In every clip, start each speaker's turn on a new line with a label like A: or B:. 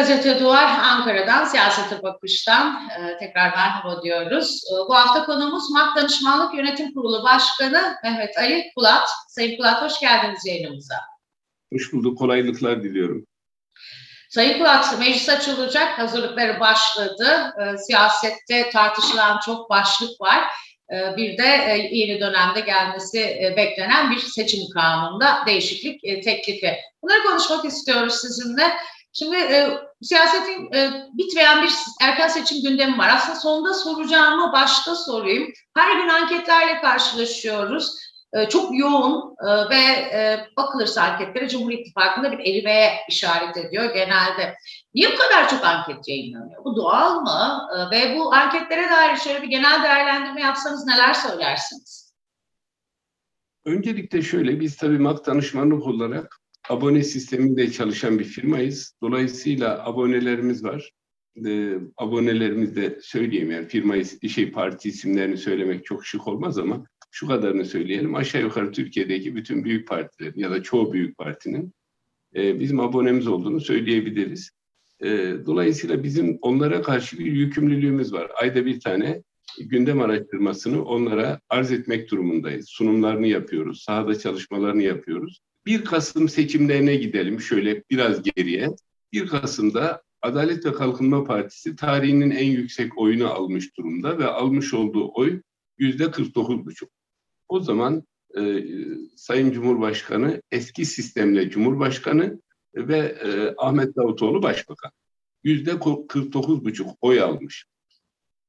A: Gazete Duvar Ankara'dan, Siyasete Bakış'tan e, tekrar merhaba diyoruz. E, bu hafta konuğumuz MAK Danışmanlık Yönetim Kurulu Başkanı Mehmet Ali Kulat. Sayın Kulat hoş geldiniz yayınımıza.
B: Hoş bulduk, kolaylıklar diliyorum.
A: Sayın Kulat, meclis açılacak, hazırlıkları başladı. E, siyasette tartışılan çok başlık var. E, bir de e, yeni dönemde gelmesi e, beklenen bir seçim kanununda değişiklik e, teklifi. Bunları konuşmak istiyoruz sizinle. Şimdi e, siyasetin e, bitmeyen bir erken seçim gündemi var. Aslında sonunda soracağımı başta sorayım. Her gün anketlerle karşılaşıyoruz. E, çok yoğun e, ve e, bakılırsa anketlere Cumhur İttifakı'nda bir erimeye işaret ediyor genelde. Niye bu kadar çok anket yayınlanıyor? Bu doğal mı? E, ve bu anketlere dair şöyle bir genel değerlendirme yapsanız neler söylersiniz?
B: Öncelikle şöyle, biz tabii MAK danışmanlık olarak abone sisteminde çalışan bir firmayız. Dolayısıyla abonelerimiz var. E, abonelerimiz de söyleyeyim yani firma şey parti isimlerini söylemek çok şık olmaz ama şu kadarını söyleyelim. Aşağı yukarı Türkiye'deki bütün büyük partilerin ya da çoğu büyük partinin e, bizim abonemiz olduğunu söyleyebiliriz. E, dolayısıyla bizim onlara karşı bir yükümlülüğümüz var. Ayda bir tane gündem araştırmasını onlara arz etmek durumundayız. Sunumlarını yapıyoruz, sahada çalışmalarını yapıyoruz. 1 Kasım seçimlerine gidelim şöyle biraz geriye. 1 Kasım'da Adalet ve Kalkınma Partisi tarihinin en yüksek oyunu almış durumda ve almış olduğu oy yüzde 49,5. O zaman e, Sayın Cumhurbaşkanı eski sistemle Cumhurbaşkanı ve e, Ahmet Davutoğlu Başbakan. Yüzde 49,5 oy almış.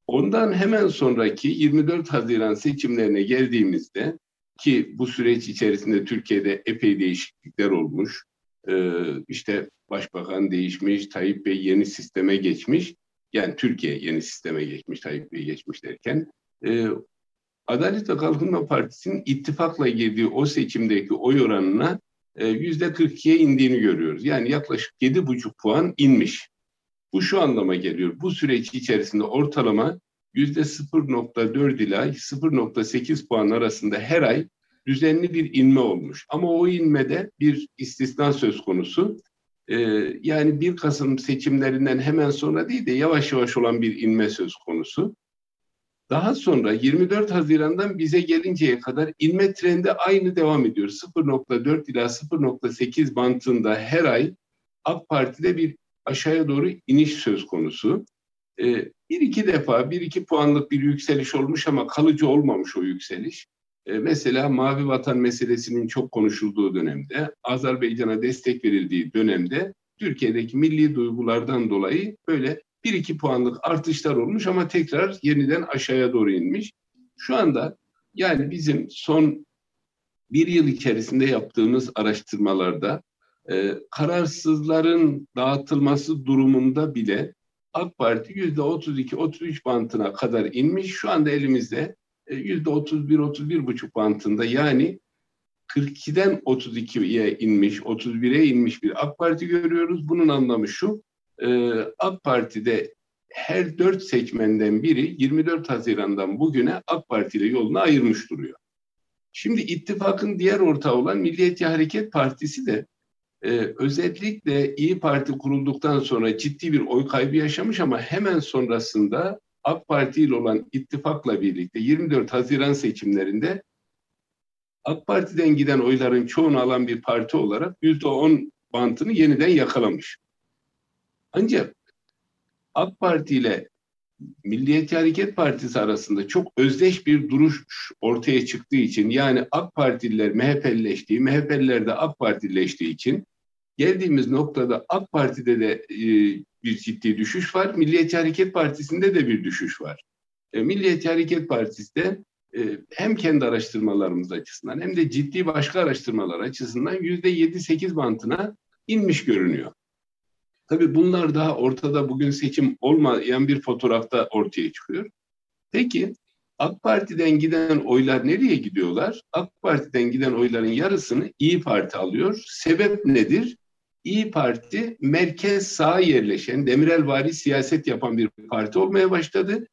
B: Ondan hemen sonraki 24 Haziran seçimlerine geldiğimizde ki bu süreç içerisinde Türkiye'de epey değişiklikler olmuş. Ee, işte başbakan değişmiş, Tayyip Bey yeni sisteme geçmiş. Yani Türkiye yeni sisteme geçmiş, Tayyip Bey geçmiş derken. E, Adalet ve Kalkınma Partisi'nin ittifakla girdiği o seçimdeki oy oranına e, yüzde 42'ye indiğini görüyoruz. Yani yaklaşık 7,5 puan inmiş. Bu şu anlama geliyor. Bu süreç içerisinde ortalama %0.4 ila 0.8 puan arasında her ay düzenli bir inme olmuş. Ama o inmede bir istisna söz konusu. Ee, yani 1 Kasım seçimlerinden hemen sonra değil de yavaş yavaş olan bir inme söz konusu. Daha sonra 24 Haziran'dan bize gelinceye kadar inme trendi aynı devam ediyor. 0.4 ila 0.8 bantında her ay AK Parti'de bir aşağıya doğru iniş söz konusu. Ee, bir iki defa bir iki puanlık bir yükseliş olmuş ama kalıcı olmamış o yükseliş. Ee, mesela Mavi Vatan meselesinin çok konuşulduğu dönemde, Azerbaycan'a destek verildiği dönemde Türkiye'deki milli duygulardan dolayı böyle bir iki puanlık artışlar olmuş ama tekrar yeniden aşağıya doğru inmiş. Şu anda yani bizim son bir yıl içerisinde yaptığımız araştırmalarda e, kararsızların dağıtılması durumunda bile AK Parti yüzde 32-33 bantına kadar inmiş. Şu anda elimizde e, yüzde 31-31 buçuk bantında yani 42'den 32'ye inmiş, 31'e inmiş bir AK Parti görüyoruz. Bunun anlamı şu, e, AK Parti'de her dört seçmenden biri 24 Haziran'dan bugüne AK Parti ile yolunu ayırmış duruyor. Şimdi ittifakın diğer ortağı olan Milliyetçi Hareket Partisi de e, özellikle İyi Parti kurulduktan sonra ciddi bir oy kaybı yaşamış ama hemen sonrasında AK Parti ile olan ittifakla birlikte 24 Haziran seçimlerinde AK Parti'den giden oyların çoğunu alan bir parti olarak %10 bantını yeniden yakalamış. Ancak AK Parti ile Milliyetçi Hareket Partisi arasında çok özdeş bir duruş ortaya çıktığı için yani AK Partililer MHP'lileştiği, MHP'liler de AK Partilileştiği için geldiğimiz noktada AK Parti'de de e, bir ciddi düşüş var. Milliyetçi Hareket Partisi'nde de bir düşüş var. E, Milliyetçi Hareket Partisi de e, hem kendi araştırmalarımız açısından hem de ciddi başka araştırmalar açısından yüzde yedi sekiz bantına inmiş görünüyor. Tabii bunlar daha ortada bugün seçim olmayan bir fotoğrafta ortaya çıkıyor. Peki AK Parti'den giden oylar nereye gidiyorlar? AK Parti'den giden oyların yarısını İyi Parti alıyor. Sebep nedir? İyi Parti merkez sağa yerleşen, Demirelvari siyaset yapan bir parti olmaya başladı.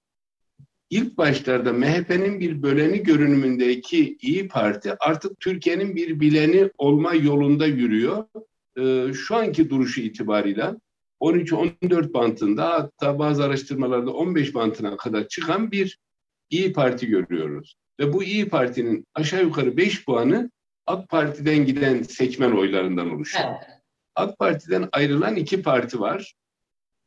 B: İlk başlarda MHP'nin bir böleni görünümündeki İyi Parti artık Türkiye'nin bir bileni olma yolunda yürüyor. Ee, şu anki duruşu itibarıyla 13-14 bantında hatta bazı araştırmalarda 15 bantına kadar çıkan bir İyi Parti görüyoruz. Ve bu İyi Parti'nin aşağı yukarı 5 puanı AK Parti'den giden seçmen oylarından oluşuyor. Evet. AK Parti'den ayrılan iki parti var.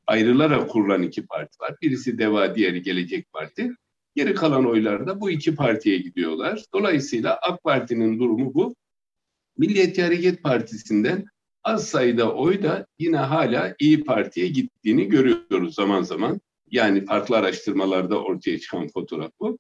B: Ayrılarak kurulan iki parti var. Birisi DEVA, diğeri Gelecek Parti. Geri kalan oylar da bu iki partiye gidiyorlar. Dolayısıyla AK Parti'nin durumu bu. Milliyetçi Hareket Partisi'nden az sayıda oy da yine hala İyi Parti'ye gittiğini görüyoruz zaman zaman. Yani farklı araştırmalarda ortaya çıkan fotoğraf bu.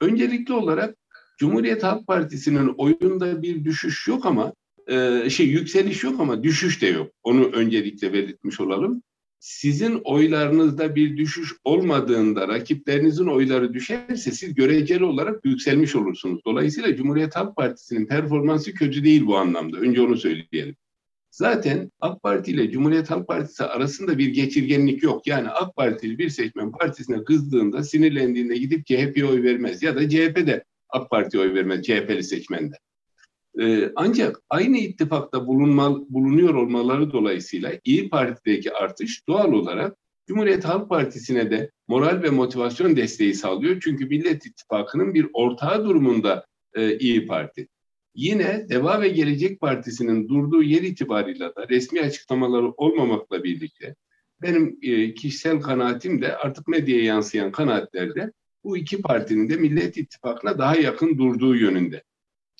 B: Öncelikli olarak Cumhuriyet Halk Partisi'nin oyunda bir düşüş yok ama e, şey yükseliş yok ama düşüş de yok. Onu öncelikle belirtmiş olalım. Sizin oylarınızda bir düşüş olmadığında rakiplerinizin oyları düşerse siz göreceli olarak yükselmiş olursunuz. Dolayısıyla Cumhuriyet Halk Partisi'nin performansı kötü değil bu anlamda. Önce onu söyleyelim. Zaten AK Parti ile Cumhuriyet Halk Partisi arasında bir geçirgenlik yok. Yani AK Partili bir seçmen partisine kızdığında, sinirlendiğinde gidip CHP'ye oy vermez. Ya da CHP de AK Parti'ye oy vermez, CHP'li seçmende. Ee, ancak aynı ittifakta bulunma, bulunuyor olmaları dolayısıyla İyi Parti'deki artış doğal olarak Cumhuriyet Halk Partisi'ne de moral ve motivasyon desteği sağlıyor. Çünkü Millet İttifakı'nın bir ortağı durumunda e, İyi Parti. Yine Deva ve Gelecek Partisi'nin durduğu yer itibarıyla da resmi açıklamaları olmamakla birlikte benim e, kişisel kanaatim de artık medyaya yansıyan kanaatlerde bu iki partinin de Millet İttifakı'na daha yakın durduğu yönünde.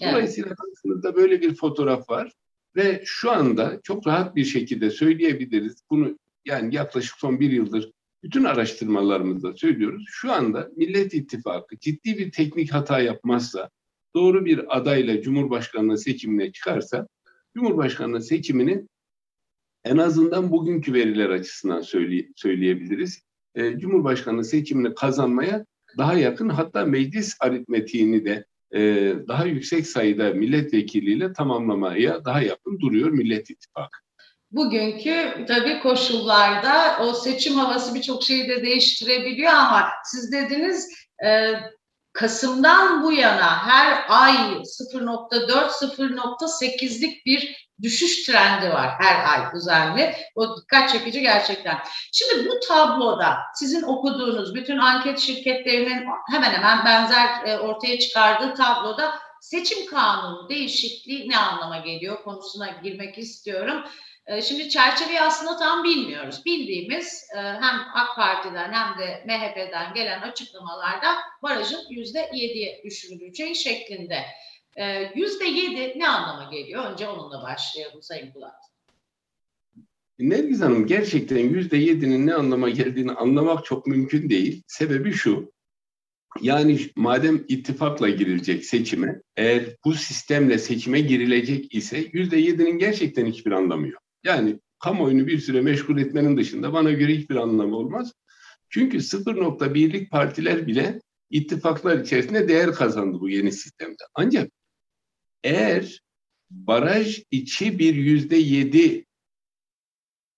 B: Dolayısıyla karşımızda böyle bir fotoğraf var ve şu anda çok rahat bir şekilde söyleyebiliriz. Bunu yani yaklaşık son bir yıldır bütün araştırmalarımızda söylüyoruz. Şu anda Millet İttifakı ciddi bir teknik hata yapmazsa, doğru bir adayla Cumhurbaşkanlığı seçimine çıkarsa, Cumhurbaşkanlığı seçimini en azından bugünkü veriler açısından söyleye, söyleyebiliriz. E, Cumhurbaşkanlığı seçimini kazanmaya daha yakın hatta meclis aritmetiğini de e, daha yüksek sayıda milletvekiliyle tamamlamaya daha yakın duruyor Millet İttifakı.
A: Bugünkü tabii koşullarda o seçim havası birçok şeyi de değiştirebiliyor ama siz dediniz e, Kasım'dan bu yana her ay 0.4-0.8'lik bir düşüş trendi var her ay düzenli. O dikkat çekici gerçekten. Şimdi bu tabloda sizin okuduğunuz bütün anket şirketlerinin hemen hemen benzer e, ortaya çıkardığı tabloda seçim kanunu değişikliği ne anlama geliyor konusuna girmek istiyorum. E, şimdi çerçeveyi aslında tam bilmiyoruz. Bildiğimiz e, hem AK Parti'den hem de MHP'den gelen açıklamalarda barajın yüzde yediye düşürüleceği şeklinde. Ee, yüzde yedi ne anlama geliyor? Önce onunla başlayalım Sayın Bulat.
B: Nergiz Hanım gerçekten yüzde yedinin ne anlama geldiğini anlamak çok mümkün değil. Sebebi şu. Yani madem ittifakla girilecek seçime, eğer bu sistemle seçime girilecek ise yüzde yedinin gerçekten hiçbir anlamı yok. Yani kamuoyunu bir süre meşgul etmenin dışında bana göre hiçbir anlamı olmaz. Çünkü 0.1'lik partiler bile ittifaklar içerisinde değer kazandı bu yeni sistemde. Ancak eğer baraj içi bir yüzde yedi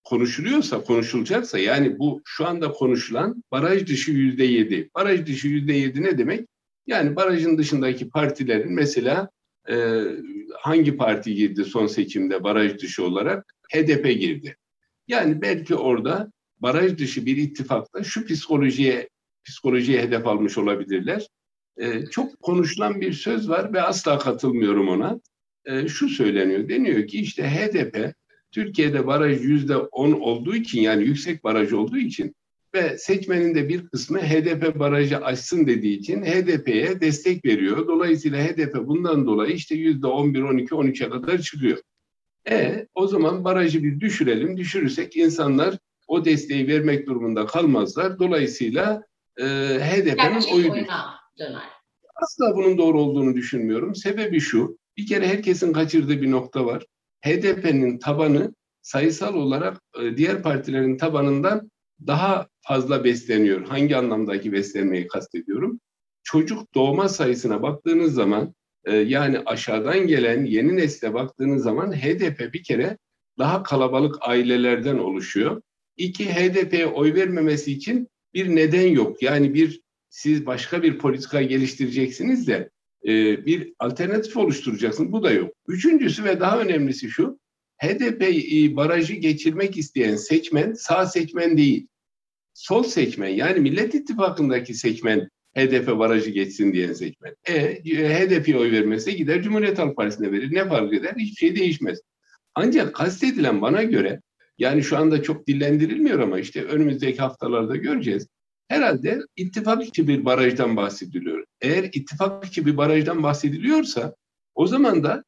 B: konuşuluyorsa, konuşulacaksa yani bu şu anda konuşulan baraj dışı yüzde yedi. Baraj dışı yüzde yedi ne demek? Yani barajın dışındaki partilerin mesela e, hangi parti girdi son seçimde baraj dışı olarak? HDP girdi. Yani belki orada baraj dışı bir ittifakta şu psikolojiye psikolojiye hedef almış olabilirler. E, çok konuşulan bir söz var ve asla katılmıyorum ona. E, şu söyleniyor, deniyor ki işte HDP Türkiye'de baraj yüzde on olduğu için yani yüksek baraj olduğu için ve seçmenin de bir kısmı HDP barajı açsın dediği için HDP'ye destek veriyor. Dolayısıyla HDP bundan dolayı işte yüzde on bir, on iki, on üçe kadar çıkıyor. E o zaman barajı bir düşürelim. Düşürürsek insanlar o desteği vermek durumunda kalmazlar. Dolayısıyla e, HDP'nin oyu döner. Asla bunun doğru olduğunu düşünmüyorum. Sebebi şu, bir kere herkesin kaçırdığı bir nokta var. HDP'nin tabanı sayısal olarak e, diğer partilerin tabanından daha fazla besleniyor. Hangi anlamdaki beslenmeyi kastediyorum? Çocuk doğma sayısına baktığınız zaman e, yani aşağıdan gelen yeni nesle baktığınız zaman HDP bir kere daha kalabalık ailelerden oluşuyor. İki, HDP'ye oy vermemesi için bir neden yok. Yani bir siz başka bir politika geliştireceksiniz de e, bir alternatif oluşturacaksınız. Bu da yok. Üçüncüsü ve daha önemlisi şu. HDP barajı geçirmek isteyen seçmen sağ seçmen değil. Sol seçmen yani Millet İttifakı'ndaki seçmen HDP barajı geçsin diyen seçmen. E, HDP'ye oy vermezse gider Cumhuriyet Halk Partisi'ne verir. Ne fark eder? Hiçbir şey değişmez. Ancak kastedilen bana göre yani şu anda çok dillendirilmiyor ama işte önümüzdeki haftalarda göreceğiz. Herhalde ittifak içi bir barajdan bahsediliyor. Eğer ittifak içi bir barajdan bahsediliyorsa o zaman da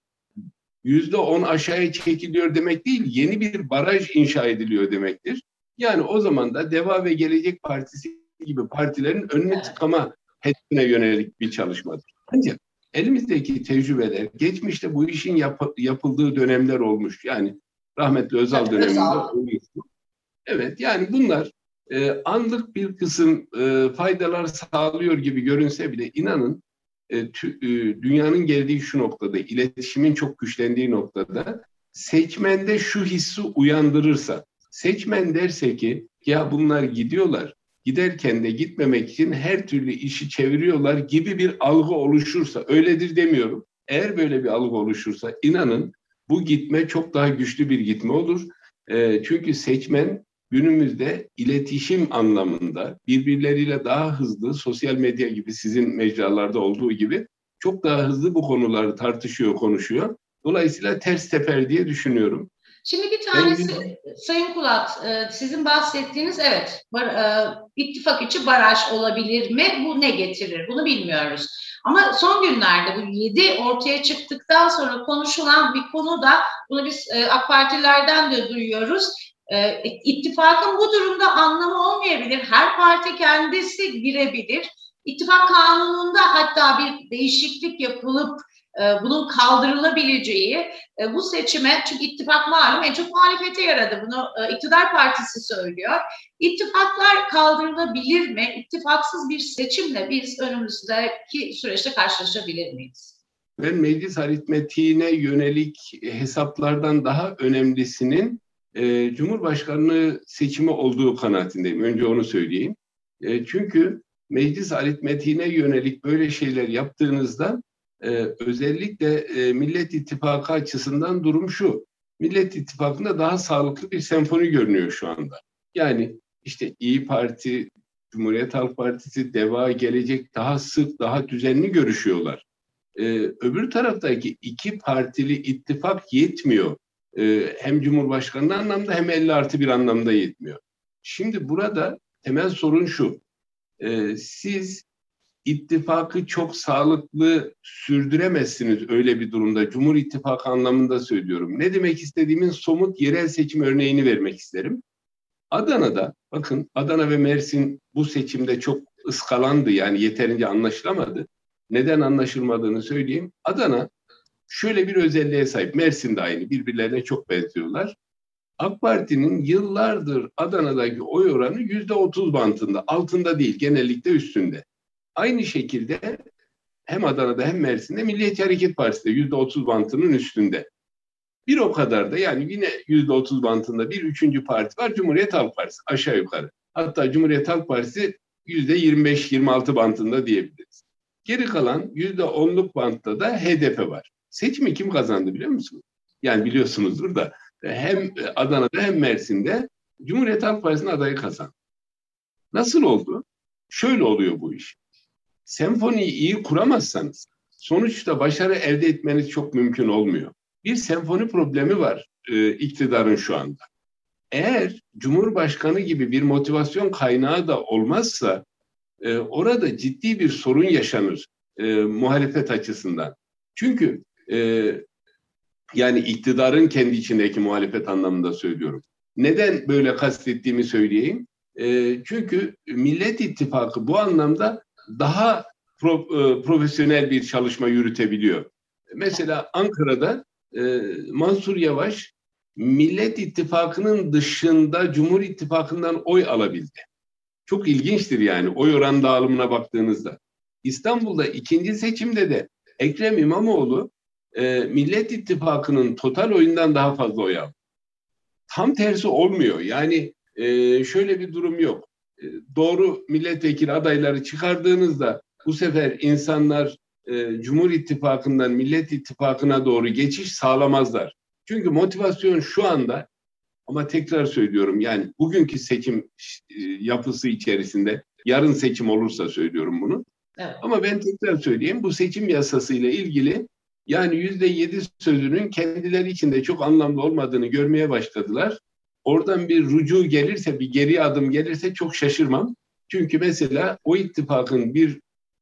B: yüzde on aşağıya çekiliyor demek değil, yeni bir baraj inşa ediliyor demektir. Yani o zaman da Deva ve Gelecek Partisi gibi partilerin önüne tıkama hedefine yönelik bir çalışmadır. Ancak elimizdeki tecrübeler geçmişte bu işin yap, yapıldığı dönemler olmuş. Yani rahmetli Özal evet, döneminde olmuştu. Evet yani bunlar e, anlık bir kısım e, faydalar sağlıyor gibi görünse bile inanın e, tü, e, dünyanın geldiği şu noktada, iletişimin çok güçlendiği noktada seçmende şu hissi uyandırırsa, seçmen derse ki ya bunlar gidiyorlar, giderken de gitmemek için her türlü işi çeviriyorlar gibi bir algı oluşursa, öyledir demiyorum. Eğer böyle bir algı oluşursa inanın bu gitme çok daha güçlü bir gitme olur. E, çünkü seçmen günümüzde iletişim anlamında birbirleriyle daha hızlı sosyal medya gibi sizin mecralarda olduğu gibi çok daha hızlı bu konuları tartışıyor, konuşuyor. Dolayısıyla ters teper diye düşünüyorum.
A: Şimdi bir tanesi ben, Sayın Kulat, e, sizin bahsettiğiniz evet e, ittifak içi baraj olabilir mi? Bu ne getirir? Bunu bilmiyoruz. Ama son günlerde bu yedi ortaya çıktıktan sonra konuşulan bir konu da bunu biz e, AK Partilerden de duyuyoruz. E, ittifakın bu durumda anlamı olmayabilir. Her parti kendisi girebilir. İttifak kanununda hatta bir değişiklik yapılıp bunun kaldırılabileceği e, bu seçime çünkü ittifak malum en çok muhalefete yaradı. Bunu e, iktidar partisi söylüyor. İttifaklar kaldırılabilir mi? İttifaksız bir seçimle biz önümüzdeki süreçte karşılaşabilir miyiz?
B: Ben meclis aritmetiğine yönelik hesaplardan daha önemlisinin e, Cumhurbaşkanlığı seçimi olduğu kanaatindeyim. Önce onu söyleyeyim. E, çünkü meclis aritmetiğine yönelik böyle şeyler yaptığınızda e, özellikle e, Millet İttifakı açısından durum şu. Millet İttifakı'nda daha sağlıklı bir senfoni görünüyor şu anda. Yani işte İyi Parti, Cumhuriyet Halk Partisi, DEVA, Gelecek daha sık, daha düzenli görüşüyorlar. Ee, öbür taraftaki iki partili ittifak yetmiyor. Ee, hem Cumhurbaşkanı anlamda hem 50 artı bir anlamda yetmiyor. Şimdi burada temel sorun şu. Ee, siz ittifakı çok sağlıklı sürdüremezsiniz öyle bir durumda. Cumhur İttifakı anlamında söylüyorum. Ne demek istediğimin somut yerel seçim örneğini vermek isterim. Adana'da, bakın Adana ve Mersin bu seçimde çok ıskalandı yani yeterince anlaşılamadı. Neden anlaşılmadığını söyleyeyim. Adana şöyle bir özelliğe sahip. Mersin de aynı birbirlerine çok benziyorlar. AK Parti'nin yıllardır Adana'daki oy oranı yüzde otuz bantında. Altında değil genellikle üstünde. Aynı şekilde hem Adana'da hem Mersin'de Milliyetçi Hareket Partisi de yüzde otuz bantının üstünde. Bir o kadar da yani yine yüzde otuz bantında bir üçüncü parti var Cumhuriyet Halk Partisi aşağı yukarı. Hatta Cumhuriyet Halk Partisi yüzde yirmi beş yirmi altı bantında diyebiliriz. Geri kalan yüzde onluk bantta da HDP var. Seçimi kim kazandı biliyor musunuz? Yani biliyorsunuzdur da hem Adana'da hem Mersin'de Cumhuriyet Halk Partisi'nin adayı kazandı. Nasıl oldu? Şöyle oluyor bu iş senfoniyi iyi kuramazsanız sonuçta başarı elde etmeniz çok mümkün olmuyor. Bir senfoni problemi var e, iktidarın şu anda. Eğer Cumhurbaşkanı gibi bir motivasyon kaynağı da olmazsa e, orada ciddi bir sorun yaşanır e, muhalefet açısından. Çünkü e, yani iktidarın kendi içindeki muhalefet anlamında söylüyorum. Neden böyle kastettiğimi söyleyeyim. E, çünkü Millet İttifakı bu anlamda daha pro, e, profesyonel bir çalışma yürütebiliyor. Mesela Ankara'da e, Mansur Yavaş Millet İttifakı'nın dışında Cumhur İttifakı'ndan oy alabildi. Çok ilginçtir yani oy oran dağılımına baktığınızda. İstanbul'da ikinci seçimde de Ekrem İmamoğlu e, Millet İttifakı'nın total oyundan daha fazla oy aldı. Tam tersi olmuyor. Yani e, şöyle bir durum yok. E, doğru milletvekili adayları çıkardığınızda bu sefer insanlar e, Cumhur İttifakı'ndan Millet İttifakı'na doğru geçiş sağlamazlar. Çünkü motivasyon şu anda ama tekrar söylüyorum yani bugünkü seçim e, yapısı içerisinde yarın seçim olursa söylüyorum bunu. Evet. Ama ben tekrar söyleyeyim bu seçim yasası ile ilgili yani yüzde yedi sözünün kendileri içinde çok anlamlı olmadığını görmeye başladılar. Oradan bir rucu gelirse, bir geri adım gelirse çok şaşırmam. Çünkü mesela o ittifakın bir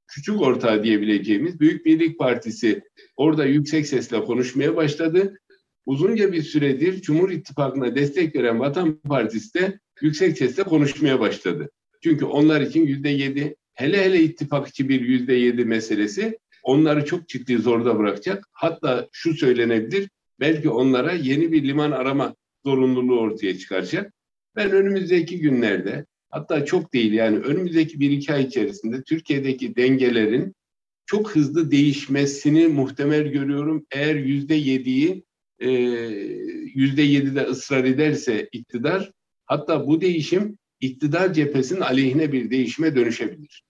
B: küçük ortağı diyebileceğimiz Büyük Birlik Partisi orada yüksek sesle konuşmaya başladı. Uzunca bir süredir Cumhur İttifakı'na destek veren Vatan Partisi de yüksek sesle konuşmaya başladı. Çünkü onlar için yüzde yedi, hele hele ittifakçı bir yüzde yedi meselesi onları çok ciddi zorda bırakacak. Hatta şu söylenebilir, belki onlara yeni bir liman arama zorunluluğu ortaya çıkaracak. Ben önümüzdeki günlerde hatta çok değil yani önümüzdeki bir iki ay içerisinde Türkiye'deki dengelerin çok hızlı değişmesini muhtemel görüyorum. Eğer yüzde yediyi e, yüzde yedide ısrar ederse iktidar hatta bu değişim iktidar cephesinin aleyhine bir değişime dönüşebilir.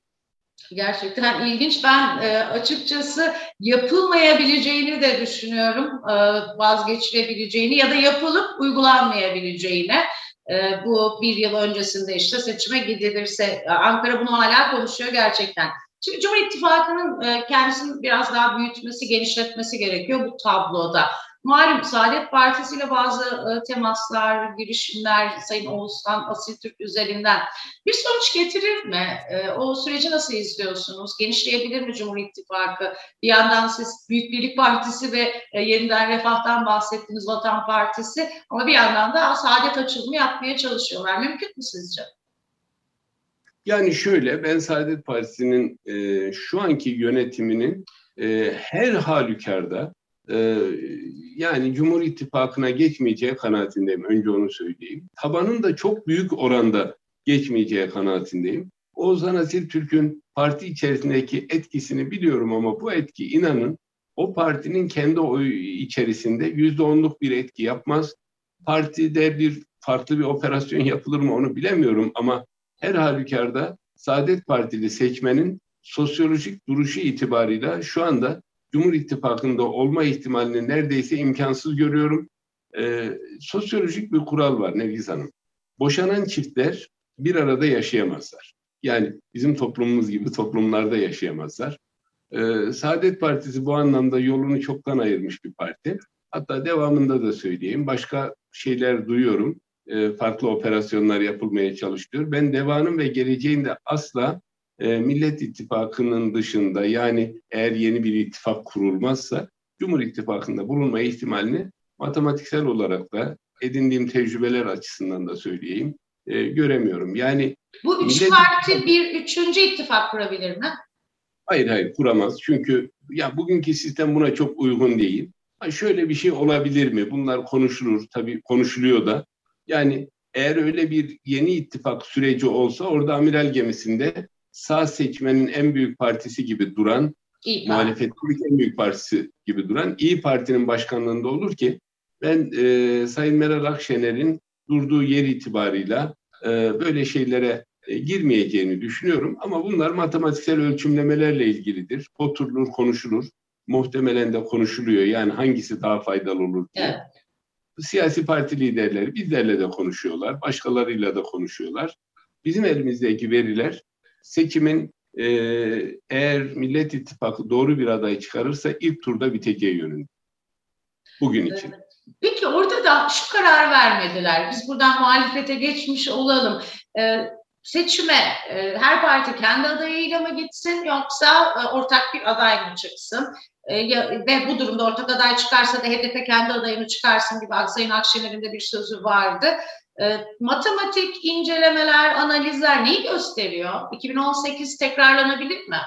A: Gerçekten ilginç. Ben e, açıkçası yapılmayabileceğini de düşünüyorum. E, vazgeçilebileceğini ya da yapılıp uygulanmayabileceğini. E, bu bir yıl öncesinde işte seçime gidilirse Ankara bunu hala konuşuyor gerçekten. Şimdi Cumhur İttifakı'nın e, kendisini biraz daha büyütmesi, genişletmesi gerekiyor bu tabloda. Malum Saadet Partisi ile bazı e, temaslar, girişimler Sayın Oğuzhan Asil Türk üzerinden bir sonuç getirir mi? E, o süreci nasıl izliyorsunuz? Genişleyebilir mi Cumhur İttifakı? Bir yandan siz Büyük Birlik Partisi ve e, Yeniden Refah'tan bahsettiniz Vatan Partisi ama bir yandan da Saadet açılımı yapmaya çalışıyorlar. Mümkün mü sizce?
B: Yani şöyle ben Saadet Partisi'nin e, şu anki yönetiminin e, her halükarda e, yani Cumhur İttifakı'na geçmeyeceği kanaatindeyim. Önce onu söyleyeyim. Tabanın da çok büyük oranda geçmeyeceği kanaatindeyim. Oğuzhan Asil Türk'ün parti içerisindeki etkisini biliyorum ama bu etki inanın o partinin kendi oyu içerisinde yüzde onluk bir etki yapmaz. Partide bir farklı bir operasyon yapılır mı onu bilemiyorum ama her halükarda Saadet Partili seçmenin sosyolojik duruşu itibarıyla şu anda Cumhur İttifakı'nda olma ihtimalini neredeyse imkansız görüyorum. Ee, sosyolojik bir kural var Nergiz Hanım. Boşanan çiftler bir arada yaşayamazlar. Yani bizim toplumumuz gibi toplumlarda yaşayamazlar. Ee, Saadet Partisi bu anlamda yolunu çoktan ayırmış bir parti. Hatta devamında da söyleyeyim. Başka şeyler duyuyorum. Ee, farklı operasyonlar yapılmaya çalışıyor. Ben devanın ve geleceğinde asla e, Millet İttifakı'nın dışında yani eğer yeni bir ittifak kurulmazsa Cumhur İttifakı'nda bulunma ihtimalini matematiksel olarak da edindiğim tecrübeler açısından da söyleyeyim e, göremiyorum. Yani
A: bu üç Millet parti bir üçüncü ittifak kurabilir mi?
B: Hayır hayır kuramaz. Çünkü ya bugünkü sistem buna çok uygun değil. Ha, şöyle bir şey olabilir mi? Bunlar konuşulur tabii konuşuluyor da. Yani eğer öyle bir yeni ittifak süreci olsa orada amiral gemisinde sağ seçmenin en büyük partisi gibi duran, muhalefetin en büyük partisi gibi duran İyi Parti'nin başkanlığında olur ki ben e, Sayın Meral Akşener'in durduğu yer itibarıyla e, böyle şeylere e, girmeyeceğini düşünüyorum. Ama bunlar matematiksel ölçümlemelerle ilgilidir. Oturulur, konuşulur. Muhtemelen de konuşuluyor. Yani hangisi daha faydalı olur diye. Evet. Siyasi parti liderleri bizlerle de konuşuyorlar. Başkalarıyla da konuşuyorlar. Bizim elimizdeki veriler seçimin e, eğer Millet İttifakı doğru bir aday çıkarırsa ilk turda biteceği yönünde. Bugün için.
A: Peki orada da şu karar vermediler. Biz buradan muhalefete geçmiş olalım. Ee, seçime e, her parti kendi adayıyla mı gitsin yoksa e, ortak bir aday mı çıksın? E, ya, ve bu durumda ortak aday çıkarsa da HDP kendi adayını çıkarsın gibi Sayın Akşener'in de bir sözü vardı. E, matematik incelemeler, analizler neyi gösteriyor? 2018 tekrarlanabilir mi?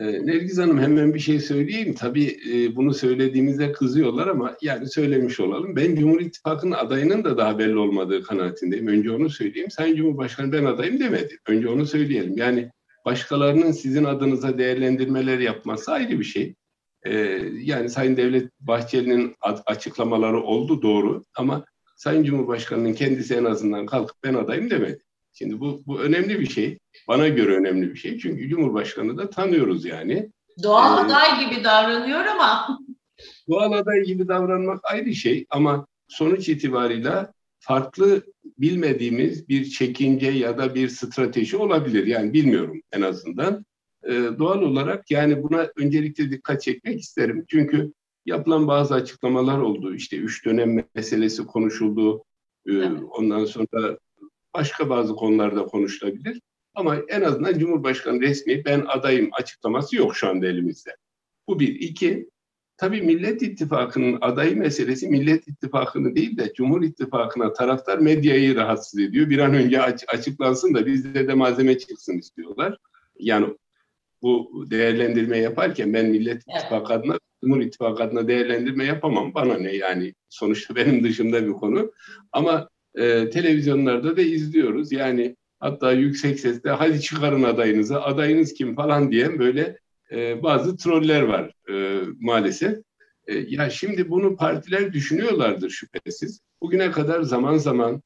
B: E, Nergiz Hanım hemen bir şey söyleyeyim. Tabii e, bunu söylediğimizde kızıyorlar ama yani söylemiş olalım. Ben Cumhur İttifakı'nın adayının da daha belli olmadığı kanaatindeyim. Önce onu söyleyeyim. Sayın Cumhurbaşkanı ben adayım demedi. Önce onu söyleyelim. Yani başkalarının sizin adınıza değerlendirmeler yapması ayrı bir şey. Ee, yani Sayın Devlet Bahçeli'nin açıklamaları oldu doğru ama Sayın Cumhurbaşkanı'nın kendisi en azından kalkıp ben adayım demedi. Şimdi bu, bu önemli bir şey. Bana göre önemli bir şey. Çünkü Cumhurbaşkanı da tanıyoruz yani.
A: Doğal ee, aday gibi davranıyor ama.
B: doğal aday gibi davranmak ayrı şey ama sonuç itibarıyla farklı bilmediğimiz bir çekince ya da bir strateji olabilir. Yani bilmiyorum en azından. Ee, doğal olarak yani buna öncelikle dikkat çekmek isterim. Çünkü yapılan bazı açıklamalar oldu. İşte üç dönem meselesi konuşuldu. Ee, evet. Ondan sonra başka bazı konularda konuşulabilir. Ama en azından Cumhurbaşkanı resmi ben adayım açıklaması yok şu anda elimizde. Bu bir. iki Tabii Millet İttifakı'nın adayı meselesi Millet İttifakı'nı değil de Cumhur İttifakı'na taraftar medyayı rahatsız ediyor. Bir an önce aç, açıklansın da bizde de malzeme çıksın istiyorlar. Yani bu değerlendirme yaparken ben Millet İttifakı adına, Cumhur İttifakı adına değerlendirme yapamam. Bana ne yani sonuçta benim dışımda bir konu. Ama e, televizyonlarda da izliyoruz. Yani hatta yüksek sesle hadi çıkarın adayınızı, adayınız kim falan diyen böyle e, bazı troller var e, maalesef. E, ya şimdi bunu partiler düşünüyorlardır şüphesiz. Bugüne kadar zaman zaman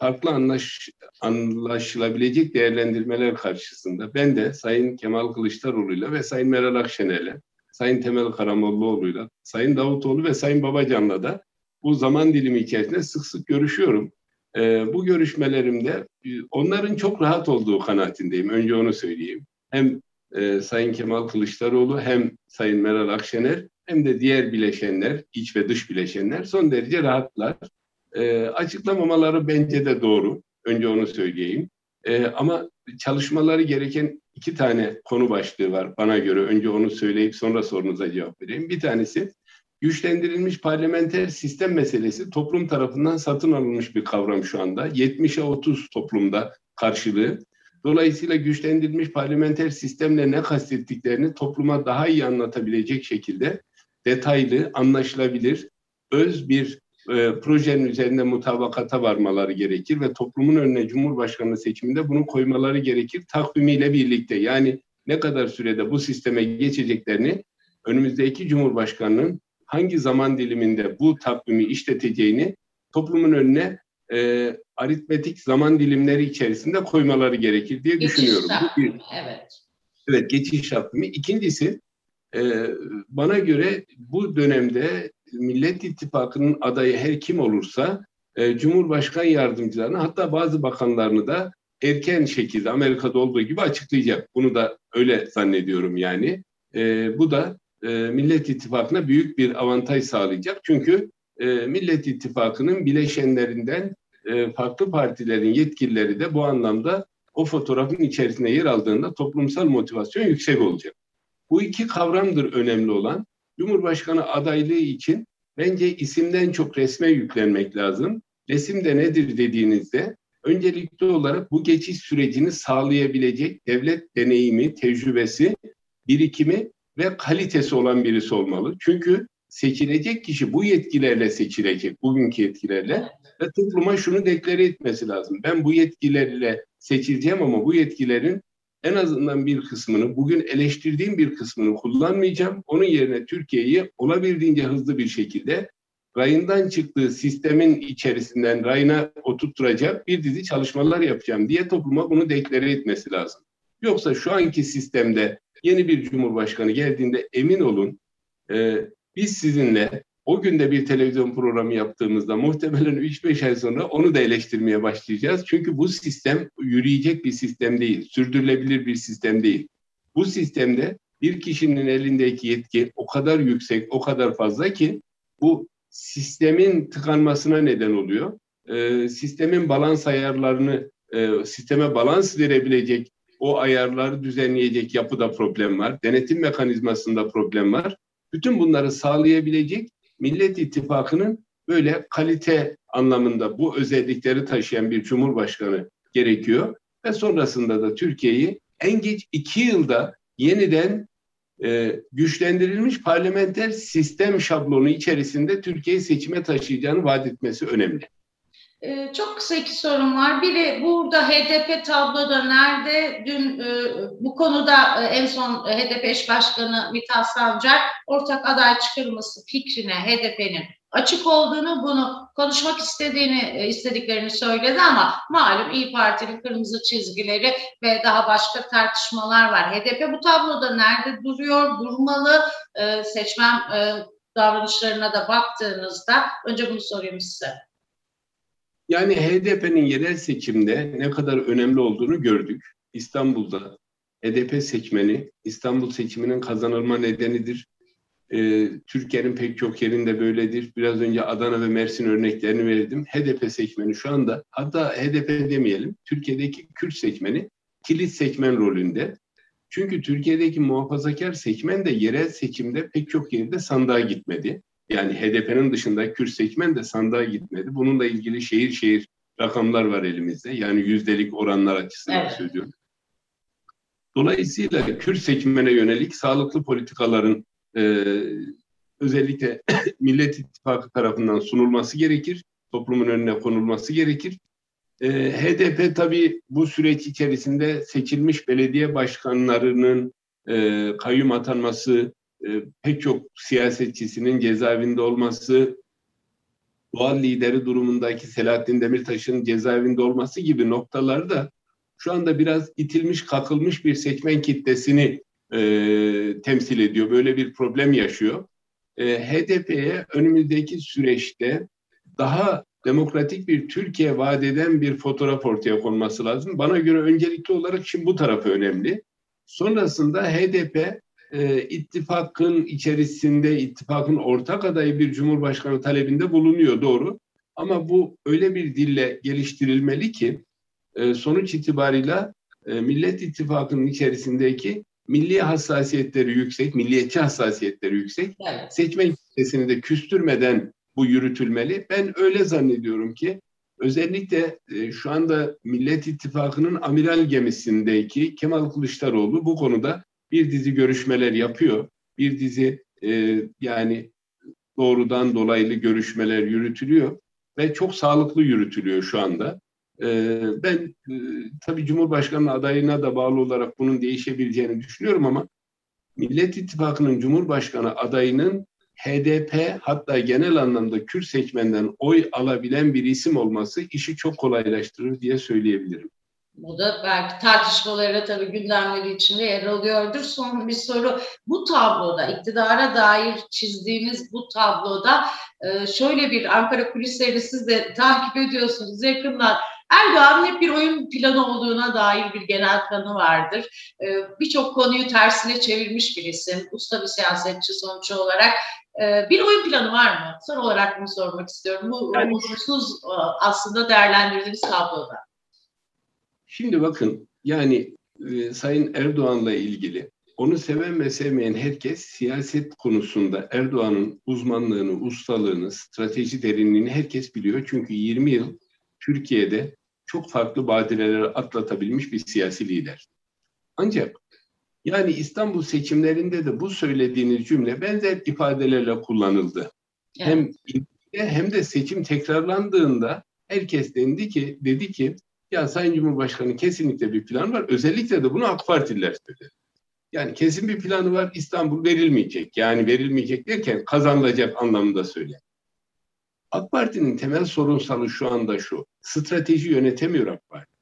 B: farklı anlaş, anlaşılabilecek değerlendirmeler karşısında ben de Sayın Kemal Kılıçdaroğlu'yla ve Sayın Meral Akşener'le, Sayın Temel Karamollaoğlu'yla, Sayın Davutoğlu ve Sayın Babacan'la da bu zaman dilimi içerisinde sık sık görüşüyorum. E, bu görüşmelerimde e, onların çok rahat olduğu kanaatindeyim. Önce onu söyleyeyim. Hem e, Sayın Kemal Kılıçdaroğlu hem Sayın Meral Akşener hem de diğer bileşenler, iç ve dış bileşenler son derece rahatlar. E, açıklamamaları bence de doğru. Önce onu söyleyeyim. E, ama çalışmaları gereken iki tane konu başlığı var bana göre. Önce onu söyleyip sonra sorunuza cevap vereyim. Bir tanesi güçlendirilmiş parlamenter sistem meselesi toplum tarafından satın alınmış bir kavram şu anda. 70'e 30 toplumda karşılığı. Dolayısıyla güçlendirilmiş parlamenter sistemle ne kastettiklerini topluma daha iyi anlatabilecek şekilde detaylı, anlaşılabilir, öz bir e, projenin üzerinde mutabakata varmaları gerekir ve toplumun önüne Cumhurbaşkanı seçiminde bunu koymaları gerekir takvimiyle birlikte. Yani ne kadar sürede bu sisteme geçeceklerini önümüzdeki Cumhurbaşkanı'nın hangi zaman diliminde bu takvimi işleteceğini toplumun önüne e, aritmetik zaman dilimleri içerisinde koymaları gerekir diye geçiş düşünüyorum.
A: Takvimi, evet.
B: Evet, geçiş takvimi. İkincisi, e, bana göre bu dönemde Millet İttifakı'nın adayı her kim olursa e, Cumhurbaşkan yardımcılarını hatta bazı bakanlarını da erken şekilde Amerika'da olduğu gibi açıklayacak. Bunu da öyle zannediyorum yani. E, bu da e, Millet İttifakı'na büyük bir avantaj sağlayacak. Çünkü e, Millet İttifakı'nın bileşenlerinden e, farklı partilerin yetkilileri de bu anlamda o fotoğrafın içerisinde yer aldığında toplumsal motivasyon yüksek olacak. Bu iki kavramdır önemli olan. Cumhurbaşkanı adaylığı için bence isimden çok resme yüklenmek lazım. Resim de nedir dediğinizde öncelikli olarak bu geçiş sürecini sağlayabilecek devlet deneyimi, tecrübesi, birikimi ve kalitesi olan birisi olmalı. Çünkü seçilecek kişi bu yetkilerle seçilecek, bugünkü yetkilerle ve topluma şunu deklare etmesi lazım. Ben bu yetkilerle seçileceğim ama bu yetkilerin en azından bir kısmını, bugün eleştirdiğim bir kısmını kullanmayacağım. Onun yerine Türkiye'yi olabildiğince hızlı bir şekilde rayından çıktığı sistemin içerisinden rayına oturtturacak bir dizi çalışmalar yapacağım diye topluma bunu deklare etmesi lazım. Yoksa şu anki sistemde yeni bir cumhurbaşkanı geldiğinde emin olun e, biz sizinle o günde bir televizyon programı yaptığımızda muhtemelen 3-5 ay sonra onu da eleştirmeye başlayacağız. Çünkü bu sistem yürüyecek bir sistem değil, sürdürülebilir bir sistem değil. Bu sistemde bir kişinin elindeki yetki o kadar yüksek, o kadar fazla ki bu sistemin tıkanmasına neden oluyor. Ee, sistemin balans ayarlarını, e, sisteme balans verebilecek o ayarları düzenleyecek yapıda problem var. Denetim mekanizmasında problem var. Bütün bunları sağlayabilecek Millet İttifakı'nın böyle kalite anlamında bu özellikleri taşıyan bir cumhurbaşkanı gerekiyor. Ve sonrasında da Türkiye'yi en geç iki yılda yeniden e, güçlendirilmiş parlamenter sistem şablonu içerisinde Türkiye'yi seçime taşıyacağını vaat etmesi önemli.
A: Ee, çok kısa iki sorum var. Biri burada HDP tabloda nerede? Dün e, bu konuda e, en son HDP eş başkanı Mithat Sancar ortak aday çıkarılması fikrine HDP'nin açık olduğunu, bunu konuşmak istediğini e, istediklerini söyledi ama malum İyi Parti'nin kırmızı çizgileri ve daha başka tartışmalar var. HDP bu tabloda nerede duruyor, durmalı? seçmen davranışlarına da baktığınızda önce bunu sorayım size.
B: Yani HDP'nin yerel seçimde ne kadar önemli olduğunu gördük. İstanbul'da HDP seçmeni İstanbul seçiminin kazanılma nedenidir. Ee, Türkiye'nin pek çok yerinde böyledir. Biraz önce Adana ve Mersin örneklerini verdim. HDP seçmeni şu anda hatta HDP demeyelim Türkiye'deki Kürt seçmeni kilit seçmen rolünde. Çünkü Türkiye'deki muhafazakar seçmen de yerel seçimde pek çok yerde sandığa gitmedi. Yani HDP'nin dışında Kürt seçmen de sandığa gitmedi. Bununla ilgili şehir şehir rakamlar var elimizde. Yani yüzdelik oranlar açısından evet. söylüyorum. Dolayısıyla Kürt seçmene yönelik sağlıklı politikaların e, özellikle Millet İttifakı tarafından sunulması gerekir. Toplumun önüne konulması gerekir. E, HDP tabii bu süreç içerisinde seçilmiş belediye başkanlarının e, kayyum atanması, e, pek çok siyasetçisinin cezaevinde olması, doğal lideri durumundaki Selahattin Demirtaş'ın cezaevinde olması gibi noktalarda şu anda biraz itilmiş, kakılmış bir seçmen kitlesini e, temsil ediyor. Böyle bir problem yaşıyor. E, HDP'ye önümüzdeki süreçte daha demokratik bir Türkiye vaat eden bir fotoğraf ortaya konması lazım. Bana göre öncelikli olarak şimdi bu tarafı önemli. Sonrasında HDP e, ittifakın içerisinde ittifakın ortak adayı bir cumhurbaşkanı talebinde bulunuyor doğru. Ama bu öyle bir dille geliştirilmeli ki e, sonuç itibarıyla e, Millet İttifakı'nın içerisindeki milli hassasiyetleri yüksek, milliyetçi hassasiyetleri yüksek. Evet. Seçmen kitlesini de küstürmeden bu yürütülmeli. Ben öyle zannediyorum ki özellikle e, şu anda Millet İttifakı'nın amiral gemisindeki Kemal Kılıçdaroğlu bu konuda bir dizi görüşmeler yapıyor. Bir dizi e, yani doğrudan dolaylı görüşmeler yürütülüyor ve çok sağlıklı yürütülüyor şu anda. E, ben e, tabii Cumhurbaşkanı adayına da bağlı olarak bunun değişebileceğini düşünüyorum ama Millet İttifakı'nın Cumhurbaşkanı adayının HDP hatta genel anlamda Kürt seçmenden oy alabilen bir isim olması işi çok kolaylaştırır diye söyleyebilirim.
A: Bu da belki tartışmalara tabii gündemleri içinde yer alıyordur. Son bir soru. Bu tabloda, iktidara dair çizdiğiniz bu tabloda e, şöyle bir Ankara kulislerini siz de takip ediyorsunuz yakından. Erdoğan'ın hep bir oyun planı olduğuna dair bir genel planı vardır. E, birçok konuyu tersine çevirmiş bir isim. Usta bir siyasetçi sonuç olarak. E, bir oyun planı var mı? Son olarak bunu sormak istiyorum. Bu yani, umutsuz aslında değerlendirdiğimiz tabloda.
B: Şimdi bakın yani e, Sayın Erdoğan'la ilgili onu seven ve sevmeyen herkes siyaset konusunda Erdoğan'ın uzmanlığını, ustalığını, strateji derinliğini herkes biliyor. Çünkü 20 yıl Türkiye'de çok farklı badireleri atlatabilmiş bir siyasi lider. Ancak yani İstanbul seçimlerinde de bu söylediğiniz cümle benzer ifadelerle kullanıldı. Evet. Hem hem de seçim tekrarlandığında herkes dendi ki dedi ki ya Sayın Cumhurbaşkanı kesinlikle bir plan var. Özellikle de bunu AK Partililer söyledi. Yani kesin bir planı var İstanbul verilmeyecek. Yani verilmeyecek derken kazanılacak anlamında söyle. AK Parti'nin temel sorunsalı şu anda şu. Strateji yönetemiyor AK Parti.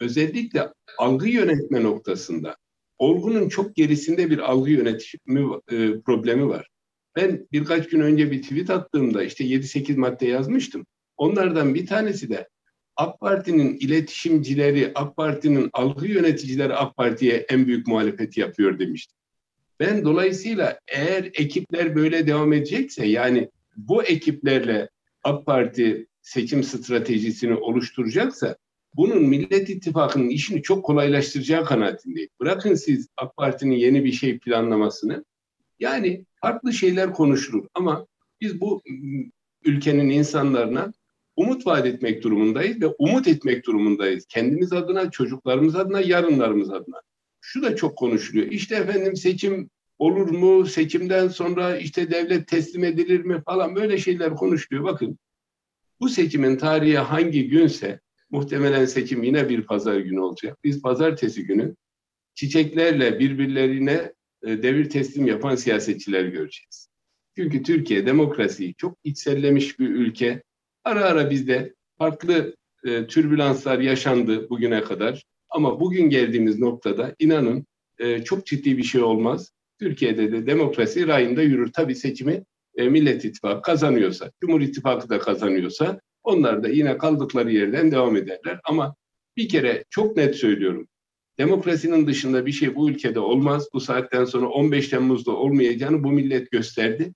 B: Özellikle algı yönetme noktasında olgunun çok gerisinde bir algı yönetimi e, problemi var. Ben birkaç gün önce bir tweet attığımda işte 7-8 madde yazmıştım. Onlardan bir tanesi de AK Parti'nin iletişimcileri, AK Parti'nin algı yöneticileri AK Parti'ye en büyük muhalefeti yapıyor demiştim. Ben dolayısıyla eğer ekipler böyle devam edecekse yani bu ekiplerle AK Parti seçim stratejisini oluşturacaksa bunun Millet İttifakı'nın işini çok kolaylaştıracağı kanaatindeyim. Bırakın siz AK Parti'nin yeni bir şey planlamasını. Yani farklı şeyler konuşulur ama biz bu ülkenin insanlarına umut vaat etmek durumundayız ve umut etmek durumundayız. Kendimiz adına, çocuklarımız adına, yarınlarımız adına. Şu da çok konuşuluyor. İşte efendim seçim olur mu? Seçimden sonra işte devlet teslim edilir mi falan böyle şeyler konuşuluyor. Bakın bu seçimin tarihi hangi günse muhtemelen seçim yine bir pazar günü olacak. Biz pazartesi günü çiçeklerle birbirlerine e, devir teslim yapan siyasetçiler göreceğiz. Çünkü Türkiye demokrasiyi çok içsellemiş bir ülke. Ara ara bizde farklı e, türbülanslar yaşandı bugüne kadar. Ama bugün geldiğimiz noktada inanın e, çok ciddi bir şey olmaz. Türkiye'de de demokrasi rayında yürür. Tabii seçimi e, Millet İttifakı kazanıyorsa, Cumhur İttifakı da kazanıyorsa onlar da yine kaldıkları yerden devam ederler. Ama bir kere çok net söylüyorum. Demokrasinin dışında bir şey bu ülkede olmaz. Bu saatten sonra 15 Temmuz'da olmayacağını bu millet gösterdi.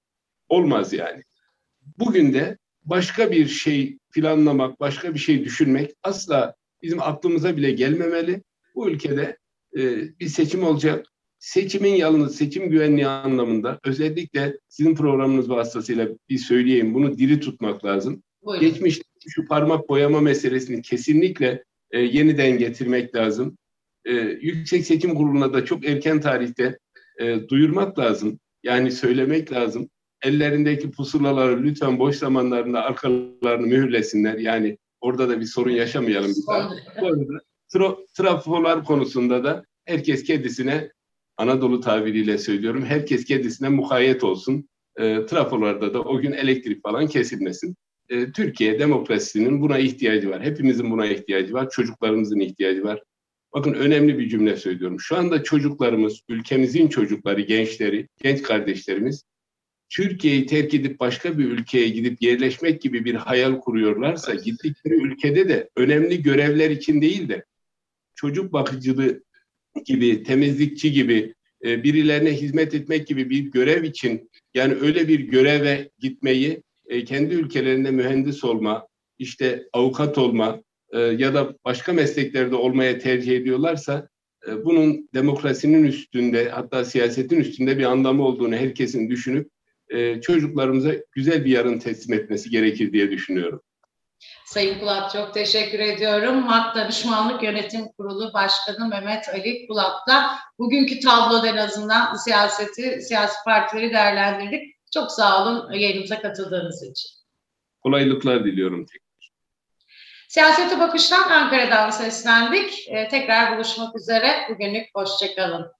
B: Olmaz yani. Bugün de başka bir şey planlamak, başka bir şey düşünmek asla bizim aklımıza bile gelmemeli. Bu ülkede e, bir seçim olacak. Seçimin yalnız seçim güvenliği anlamında özellikle sizin programınız vasıtasıyla bir söyleyeyim bunu diri tutmak lazım. Buyurun. Geçmişte şu parmak boyama meselesini kesinlikle e, yeniden getirmek lazım. E, Yüksek Seçim Kurulu'na da çok erken tarihte e, duyurmak lazım. Yani söylemek lazım. Ellerindeki pusulaları lütfen boş zamanlarında arkalarını mühürlesinler. Yani orada da bir sorun yaşamayalım. Bir Tra trafolar konusunda da herkes kendisine Anadolu tabiriyle söylüyorum. Herkes kendisine mukayyet olsun. E, trafolarda da o gün elektrik falan kesilmesin. E, Türkiye demokrasisinin buna ihtiyacı var. Hepimizin buna ihtiyacı var. Çocuklarımızın ihtiyacı var. Bakın önemli bir cümle söylüyorum. Şu anda çocuklarımız, ülkemizin çocukları, gençleri, genç kardeşlerimiz Türkiye'yi terk edip başka bir ülkeye gidip yerleşmek gibi bir hayal kuruyorlarsa gittikleri ülkede de önemli görevler için değil de çocuk bakıcılığı gibi, temizlikçi gibi, e, birilerine hizmet etmek gibi bir görev için yani öyle bir göreve gitmeyi e, kendi ülkelerinde mühendis olma, işte avukat olma e, ya da başka mesleklerde olmaya tercih ediyorlarsa bunun demokrasinin üstünde hatta siyasetin üstünde bir anlamı olduğunu herkesin düşünüp çocuklarımıza güzel bir yarın teslim etmesi gerekir diye düşünüyorum.
A: Sayın Kulak çok teşekkür ediyorum. MAK Danışmanlık Yönetim Kurulu Başkanı Mehmet Ali Kulak'ta bugünkü tabloda en azından siyaseti, siyasi partileri değerlendirdik. Çok sağ olun yayınımıza katıldığınız için.
B: Kolaylıklar diliyorum tekrar.
A: Siyasete bakıştan Ankara'dan seslendik. Ee, tekrar buluşmak üzere. Bugünlük hoşçakalın.